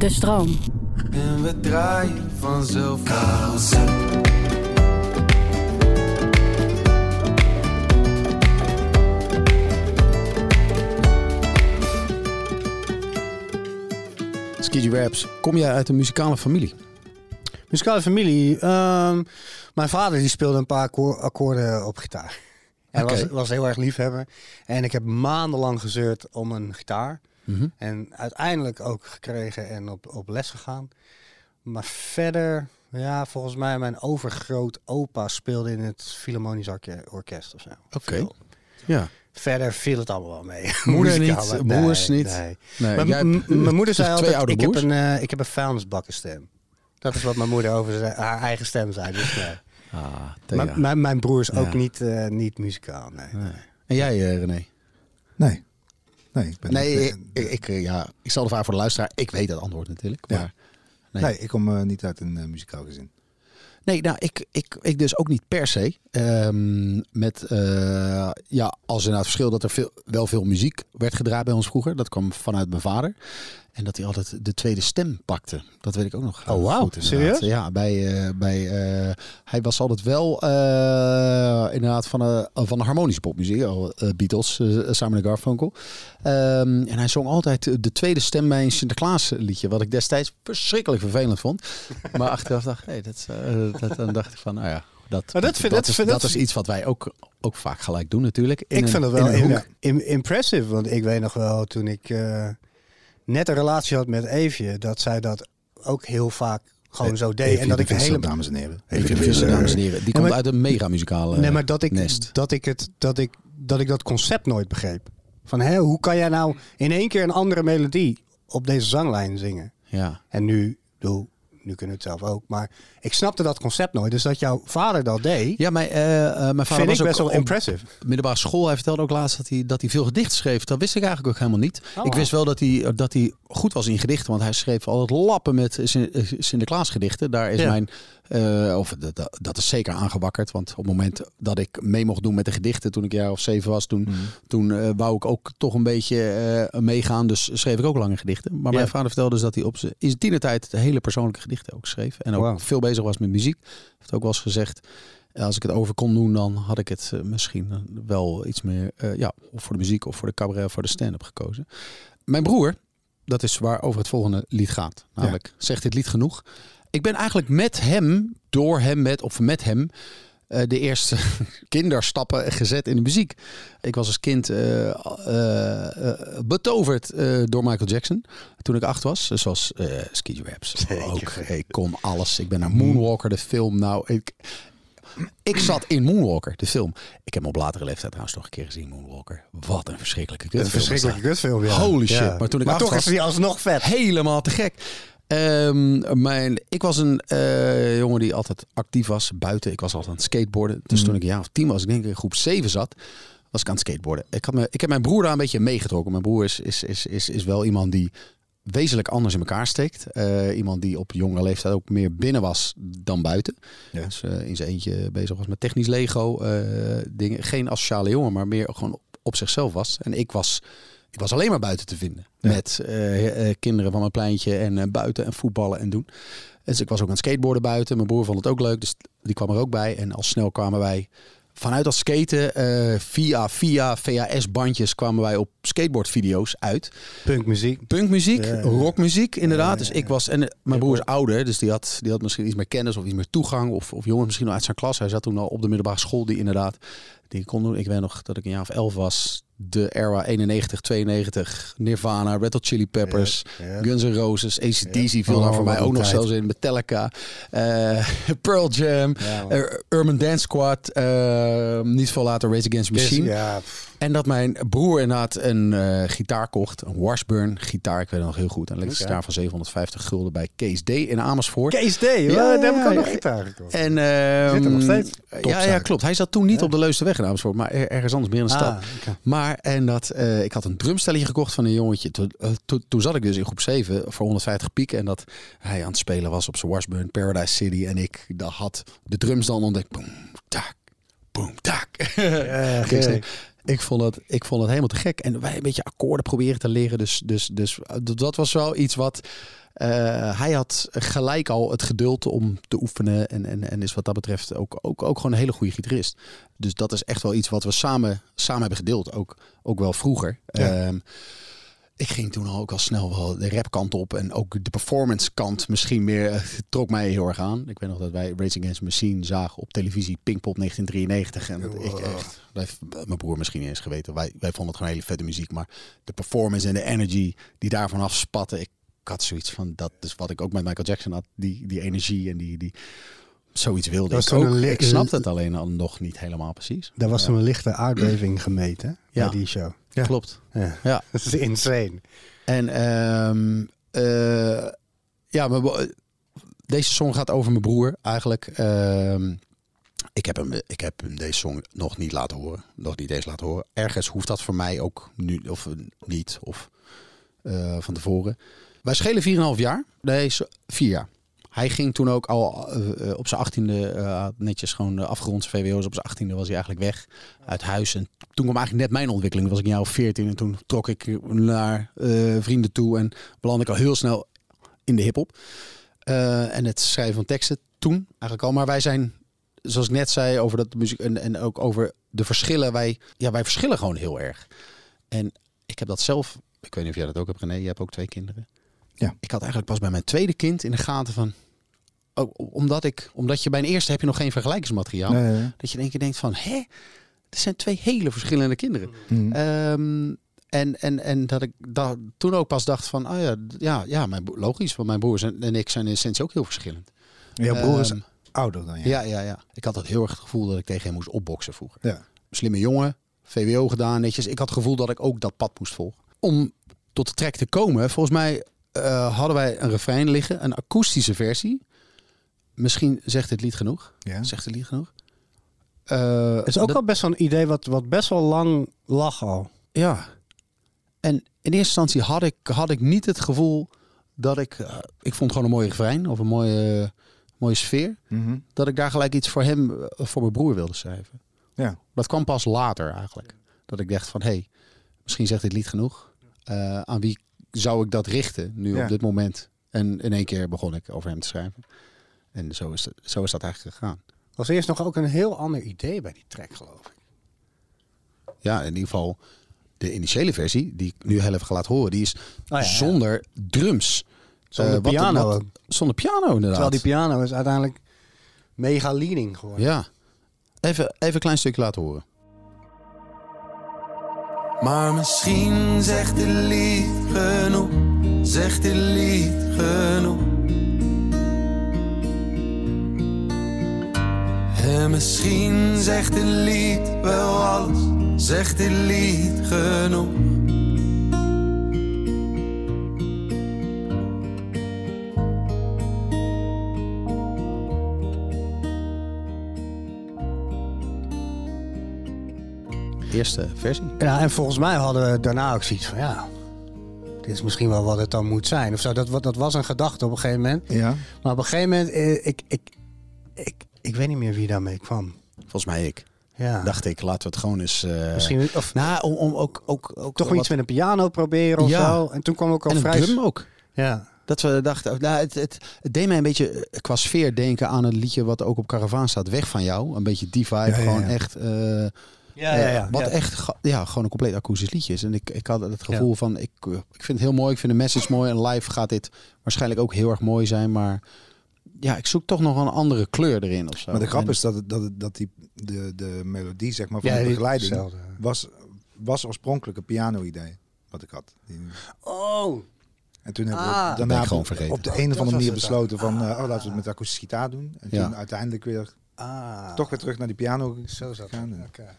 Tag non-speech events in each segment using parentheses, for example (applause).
De stroom. En we draaien vanzelf carousel. Skidgy Raps, kom jij uit een muzikale familie? Muzikale familie. ehm, mijn vader die speelde een paar akkoor- akkoorden op gitaar. Hij was, was heel erg liefhebber. En ik heb maandenlang gezeurd om een gitaar. Mhm. En uiteindelijk ook gekregen en op, op les gegaan. Maar verder, ja, volgens mij mijn overgroot opa speelde in het Philharmonisch Orke- Orkest of zo. Oké. Ja. Verder viel het allemaal wel mee. (laughs) Moeder Muzikaal, niet, maar- broers nee, niet. nee. Nee, Mijn- jij moeder (laughs) zei twee altijd, oude ik heb, een, eh, ik heb een vuilnisbakkenstem. Dat is wat mijn moeder over zijn- haar eigen stem zei. Dus nee. Ah, mijn, mijn broer is Ja. ook niet, eh, niet muzikaal. Nee. Nee. En jij, eh, René? Nee. Nee, ik ben Nee, niet, ik, ik, eh, ja, ik zal de vraag voor de luisteraar. Ik weet het antwoord natuurlijk. Ja. Maar, nee. nee. ik kom eh, niet uit een eh, muzikaal gezin. Nee, nou, ik, ik, ik dus ook niet per se. Ehm, met, ja, als inderdaad verschil dat er veel, wel veel muziek werd gedraaid bij ons vroeger. Dat kwam vanuit mijn vader. En dat hij altijd de tweede stem pakte. Dat weet ik ook nog. Oh, wauw. Serieus? Ja, bij, eh, bij, eh, hij was altijd wel eh, inderdaad van, de van de harmonische popmuziek. al, eh, Beatles, samen met Garfunkel. Ehm, en hij zong altijd de tweede stem bij een Sinterklaas liedje. Wat ik destijds verschrikkelijk vervelend vond. (laughs) Maar achteraf dacht ik, hey, dat, eh, dan dacht ik van, nou ja, dat, Maar dat vind- dat is, vind- dat dat is iets wat wij ook, ook vaak gelijk doen natuurlijk. In ik een- vind het in wel een im- hoek. im- impressive. Want ik weet nog wel, toen ik eh, net een relatie had met Eefje... dat zij dat ook heel vaak gewoon zo deed. Even en dat de ik de Visser, hele... dames en heren. Even de Visser, dames en heren. Die komt maar- uit een mega muzikale Nee, maar dat ik, nest. dat, ik het, dat, ik, dat ik dat concept nooit begreep. Van, hè, hoe kan jij nou in één keer een andere melodie op deze zanglijn zingen? Ja. En nu, bedoel, nu kunnen we het zelf ook. Maar ik snapte dat concept nooit. Dus dat jouw vader dat deed, Ja, mijn, eh, eh, mijn vader was ook best wel impressive. middelbare school. Hij vertelde ook laatst dat hij, dat hij veel gedichten schreef. Dat wist ik eigenlijk ook helemaal niet. Oh, ik wist wel dat hij, dat hij goed was in gedichten. Want hij schreef altijd lappen met eh, Sinterklaas gedichten. Daar is Ja. mijn... eh, of dat, dat- is zeker aangewakkerd. Want op het moment dat ik mee mocht doen met de gedichten... toen ik jaar of zeven was... toen, toen eh, wou ik ook toch een beetje eh, meegaan. Dus schreef ik ook lange gedichten. Maar mijn vader vertelde dus dat hij op zijn, in zijn tienertijd... de hele persoonlijke gedichten ook schreef. En ook veel bezig was met muziek. Heeft ook wel eens gezegd... Als ik het over kon doen, dan had ik het misschien wel iets meer ja, of voor de muziek of voor de cabaret of voor de stand-up gekozen. Mijn broer, dat is waar over het volgende lied gaat. Namelijk, zegt dit lied genoeg? Ik ben eigenlijk met hem, door hem, met of met hem, eh, de eerste (laughs) kinderstappen gezet in de muziek. Ik was als kind eh, betoverd door Michael Jackson toen ik acht was. Zoals eh Ski Raps. (laughs) Ook, ik kon alles. Ik ben naar Moonwalker, de film. Nou, ik, ik zat in Moonwalker, de film. Ik heb hem op latere leeftijd trouwens nog een keer gezien, Moonwalker. Wat een verschrikkelijke Een kutfilm. verschrikkelijke kutfilm, ja. Holy shit. Ja. Maar toen ik acht toch was- is hij alsnog vet. Helemaal te gek. Ehm, mijn, ik was een eh, jongen die altijd actief was buiten. Ik was altijd aan het skateboarden. Dus toen ik een jaar of tien was, ik denk in groep 7 zat, was ik aan het skateboarden. Ik, had me, ik heb mijn broer daar een beetje meegetrokken. Mijn broer is, is, is, is, is wel iemand die wezenlijk anders in elkaar steekt. Eh, iemand die op jongere leeftijd ook meer binnen was dan buiten. Ja. Dus eh, in zijn eentje bezig was met technisch Lego dingen. Geen asociale jongen, maar meer gewoon op, op zichzelf was. En ik was, ik was alleen maar buiten te vinden. Ja. Met eh, eh, kinderen van mijn pleintje en eh, buiten en voetballen en doen. Dus ik was ook aan het skateboarden buiten. Mijn broer vond het ook leuk, dus die kwam er ook bij. En al snel kwamen wij vanuit dat skaten via, via VHS-bandjes kwamen wij op skateboardvideo's uit. Punkmuziek. Punkmuziek, Ja, ja. rockmuziek inderdaad. Dus ik was en mijn broer is ouder, dus die had, die had misschien iets meer kennis of iets meer toegang of, of jongens misschien al uit zijn klas. Hij zat toen al op de middelbare school die inderdaad die kon doen. Ik weet nog dat ik een jaar of elf was. De era 91, 92, Nirvana, Red Hot Chili Peppers, Ja, ja. Guns N' Roses, ACDC viel Oh, daar voor mij wat ook nog zelfs in. Metallica, eh, (laughs) Pearl Jam, Ja, eh, Urban Dance Squad, eh, niet veel later Rage Against the Machine. ja, pff, En dat mijn broer inderdaad een eh, gitaar kocht. Een Washburn gitaar. Ik weet het nog heel goed. Een elektrische Oké. gitaar van 750 gulden bij Kees D in Amersfoort. Kees D, ja, Ja, daar heb ik ook ja, nog gitaar gekocht. En, ehm, Zit er nog steeds? Ja, ja, klopt. Hij zat toen niet op de Leusdenweg in Amersfoort, maar er- ergens anders meer in de stad. Ah, oké. Maar en dat, eh, ik had een drumstelletje gekocht van een jongetje. Toen, eh, toen- zat ik dus in groep 7 voor 150 piek. En dat hij aan het spelen was op zijn Washburn, Paradise City. En ik dat had de drums dan ontdekt. Boom, tak, boom, tak. (laughs) Ja. Ik, vond het, ik vond het helemaal te gek. En wij een beetje akkoorden proberen te leren. Dus, dus, dus dat was wel iets wat Eh, hij had gelijk al het geduld om te oefenen. En, en, en is wat dat betreft ook, ook, ook gewoon een hele goede gitarist. Dus dat is echt wel iets wat we samen, samen hebben gedeeld. Ook, ook wel vroeger. Ja. Ehm, ik ging toen al ook al snel wel de rapkant op. En ook de performance kant misschien meer eh, trok mij heel erg aan. Ik weet nog dat wij Rage Against Machine zagen op televisie Pinkpop 1993. En ik echt, mijn broer misschien niet eens geweten. Wij, wij vonden het gewoon hele vette muziek. Maar de performance en de energy die daarvan afspatten. Ik, ik had zoiets van, dat is wat ik ook met Michael Jackson had. Die, die energie en die, die zoiets wilde Dat ik ook. Ik snapte het alleen al nog niet helemaal precies. Daar was een lichte aardbeving gemeten Ja. bij die show. Ja. Klopt. Ja. Ja. (laughs) Dat is insane. En ehm, eh, ja, deze song gaat over mijn broer eigenlijk. Ehm, ik, heb hem, ik heb hem deze song nog niet laten horen. Nog niet eens laten horen. Ergens hoeft dat voor mij ook nu of eh, niet. Of eh, van tevoren. Wij schelen 4,5 jaar. Nee, zo- vier jaar. Hij ging toen ook al eh, eh, op zijn achttiende eh, netjes gewoon uh, afgerond VWO's. Op zijn achttiende was hij eigenlijk weg uit huis. En toen kwam eigenlijk net mijn ontwikkeling. Toen was ik een jaar of 14 en toen trok ik naar vrienden toe en belandde ik al heel snel in de hip-hop. En het schrijven van teksten toen eigenlijk al. Maar wij zijn, zoals ik net zei, over dat muziek en, en ook over de verschillen. Wij, ja, wij verschillen gewoon heel erg. En ik heb dat zelf, ik weet niet of jij dat ook hebt, René. Je hebt ook twee kinderen. Ja. Ik had eigenlijk pas bij mijn tweede kind in de gaten van. Ook omdat, ik, omdat je bij een eerste heb je nog geen vergelijkingsmateriaal. Nee, nee, Dat je in één keer denkt van, hè? Er zijn twee hele verschillende kinderen. Mhm. Ehm, en, en, en dat ik dat toen ook pas dacht van, oh ja, ja, ja mijn logisch, want mijn broers en, en ik zijn in essentie ook heel verschillend. Jouw broer is Ehm, ouder dan jij. ja, ja, ja. Ik had het heel erg het gevoel dat ik tegen hem moest opboksen vroeger. Ja. Slimme jongen, VWO gedaan, netjes. Ik had het gevoel dat ik ook dat pad moest volgen. Om tot de track te komen, volgens mij eh, hadden wij een refrein liggen, een akoestische versie. Misschien zegt het lied genoeg. Ja. Zegt het lied genoeg? Eh, Het is ook dat- wel best wel een idee wat, wat best wel lang lag al. Ja. En in eerste instantie had ik, had ik niet het gevoel dat ik... eh, ik vond gewoon een mooie refrein of een mooie, mooie sfeer. Mhm. Dat ik daar gelijk iets voor hem, voor mijn broer wilde schrijven. Ja. Dat kwam pas later eigenlijk. Dat ik dacht van, hé, hey, misschien zegt dit lied genoeg. Aan wie zou ik dat richten nu Ja. op dit moment? En in één keer begon ik over hem te schrijven. En zo is, zo is dat eigenlijk gegaan. was eerst nog ook een heel ander idee bij die track, geloof ik. Ja, in ieder geval de initiële versie, die ik nu heel even ga laten horen, die is ja. zonder drums. Zonder Eh, piano wat-. Zonder piano inderdaad. Terwijl die piano is uiteindelijk mega leading geworden. Ja. Even, even een klein stukje laten horen. Maar misschien zegt dit lied genoeg, zegt dit lied genoeg. En misschien zegt dit lied wel alles, zegt dit lied genoeg. Eerste versie. Ja, en volgens mij hadden we daarna ook zoiets van, ja, dit is misschien wel wat het dan moet zijn. Of zo, dat, dat was een gedachte op een gegeven moment. Ja. Maar op een gegeven moment, eh, ik, ik, ik, ik weet niet meer wie daarmee kwam. Volgens mij ik. Ja, Dacht ik, laten we het gewoon eens... eh, misschien of Nou, om, om ook... ook, ook toch iets met een piano proberen of Ja. zo. En toen kwam ook al En een vrij... drum ook. Ja, Dat we dachten, nou, het, het, het deed mij een beetje eh, qua sfeer denken aan een liedje wat ook op Caravan staat. Weg van jou. Een beetje die vibe. Ja, gewoon ja. echt... eh, ja, ja. eh, ja, wat ja. echt ga- ja, gewoon een compleet akoestisch liedje is. En ik, ik had het gevoel van, ik, ik vind het heel mooi. Ik vind de message mooi. En live gaat dit waarschijnlijk ook heel erg mooi zijn. Maar ja, ik zoek toch nog een andere kleur erin of zo. Maar de grap En- is dat, het, dat, het, dat die, de, de melodie zeg maar, van Ja, de begeleiding was, was oorspronkelijk een piano-idee. Wat ik had. Die- Oh, En toen hebben Ah. we Ben daarna ik gewoon vergeten. op de een of andere manier besloten van... eh, oh, laten we het met akoestische gitaar doen. En Ja. toen uiteindelijk weer ah. toch weer terug naar die piano Zo zat het. Oké.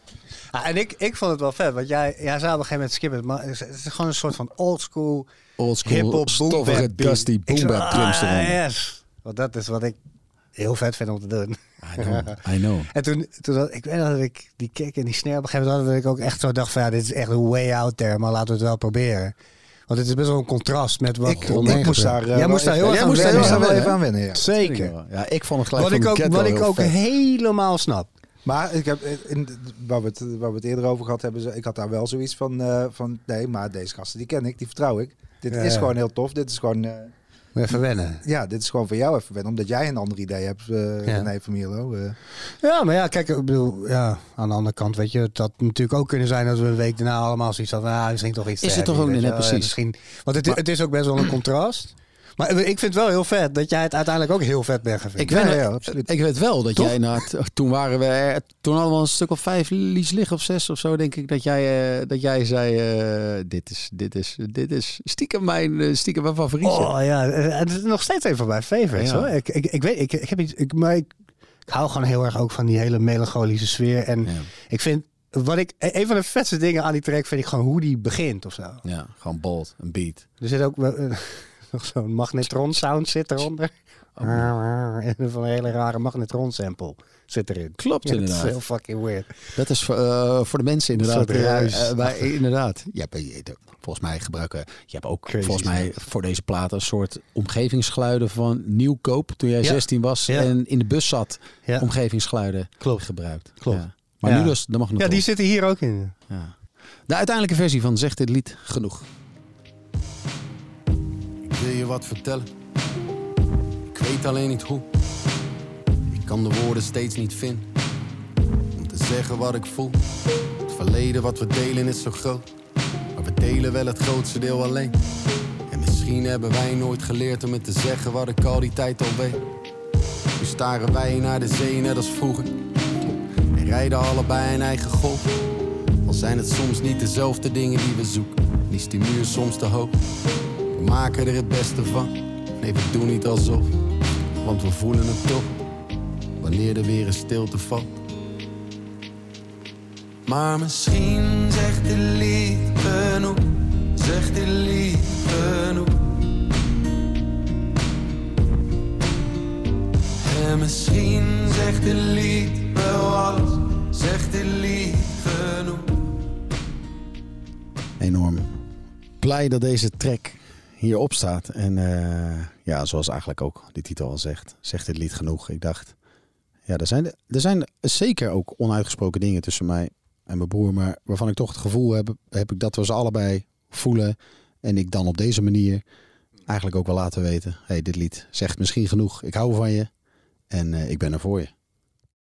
Ah, en ik, ik vond het wel vet, want jij, jij zei op een gegeven moment skippen, maar het is, gewoon een soort van old school Old school, hip-hop stoffige, dusty Ik boom zo, bap drums ah, yes. Want dat is wat ik heel vet vind om te doen. I know, I know. (laughs) En toen, toen had- ik weet dat ik die kick en die snare op een gegeven moment had, dat ik ook echt zo dacht van ja, dit is echt een way out there, maar laten we het wel proberen. Want het is best wel een contrast met wat Ik, ik moest gebeurt. daar... eh, Jij moest daar even- heel erg Jij aan moest daar wennen, heel erg ja. wel even aan wennen, ja. Zeker. Ja, ik vond het gelijk Wat ik ook, wat ik ook helemaal snap. Maar ik heb, in, de- waar, we het, waar we het eerder over gehad hebben, ik had daar wel zoiets van, eh, van nee, maar deze gasten die ken ik, die vertrouw ik. Dit Ja, is gewoon heel tof. Dit is gewoon, eh, even wennen. Ja, dit is gewoon voor jou even wennen, omdat jij een ander idee hebt, eh Ja. René van Mierlo. eh. Ja, maar ja, kijk, ik bedoel, ja, aan de andere kant, weet je, het had natuurlijk ook kunnen zijn dat we een week daarna allemaal zoiets hadden, ah, misschien toch iets Is het toch ook je wel. precies? Misschien, want het, het is ook best wel een contrast. Maar ik vind het wel heel vet dat jij het uiteindelijk ook heel vet bent gevonden. Ik Ja, weet, ja, absoluut. ik weet wel dat Toch? jij na het- toen waren we er, toen hadden we een stuk of vijf lies liggen of zes of zo denk ik dat jij eh, dat jij zei eh, dit is dit is dit is stiekem mijn eh, stiekem mijn favorietje. Oh ja, het is nog steeds een van mijn favorites Ja. hoor. Ik, ik, ik weet, ik, ik heb iets, ik, maar ik, ik hou gewoon heel erg ook van die hele melancholische sfeer. En ik vind, wat ik, een van de vetste dingen aan die track vind ik gewoon hoe die begint of zo. ja, gewoon bold, een beat. Er zit ook (laughs) nog zo'n magnetron sound zit eronder. (laughs) En van een hele rare magnetron sample zit erin. Klopt Ja, dat is inderdaad. heel fucking weird. Dat is voor, eh, voor de mensen inderdaad. eh, wij, inderdaad. Je hebt, volgens mij gebruiken. Je hebt ook Crazy volgens mij voor deze plaat een soort omgevingsgeluiden van nieuwkoop toen jij Ja. 16 was Ja. en in de bus zat. Ja, Omgevingsgeluiden Klopt. gebruikt. Klopt. Ja. Maar nu dus de magnetron. ja, die zitten hier ook in. Ja. De uiteindelijke versie van Zegt dit lied genoeg. Wil je wat vertellen. Ik weet alleen niet hoe. Ik kan de woorden steeds niet vinden. Om te zeggen wat ik voel. Het verleden wat we delen is zo groot. Maar we delen wel het grootste deel alleen. En misschien hebben wij nooit geleerd om het te zeggen wat ik al die tijd al weet. Nu staren wij naar de zee net als vroeger. En rijden allebei een eigen golf. Al zijn het soms niet dezelfde dingen die we zoeken. En is die muur soms te hoog. We maken er het beste van. Nee, we doen niet alsof. Want we voelen het toch. Wanneer er weer een stilte valt. Maar misschien zegt dit lied genoeg. Zegt dit lied genoeg. En misschien zegt dit lied wel alles. Zegt dit lied genoeg. Enorm blij dat deze track hierop staat. En eh, ja, zoals eigenlijk ook de titel al zegt, zegt dit lied genoeg. Ik dacht, ja, er zijn, er zijn zeker ook onuitgesproken dingen tussen mij en mijn broer. Maar waarvan ik toch het gevoel heb, heb ik dat we ze allebei voelen. En ik dan op deze manier eigenlijk ook wel laten weten. hey, dit lied zegt misschien genoeg. Ik hou van je en eh, ik ben er voor je.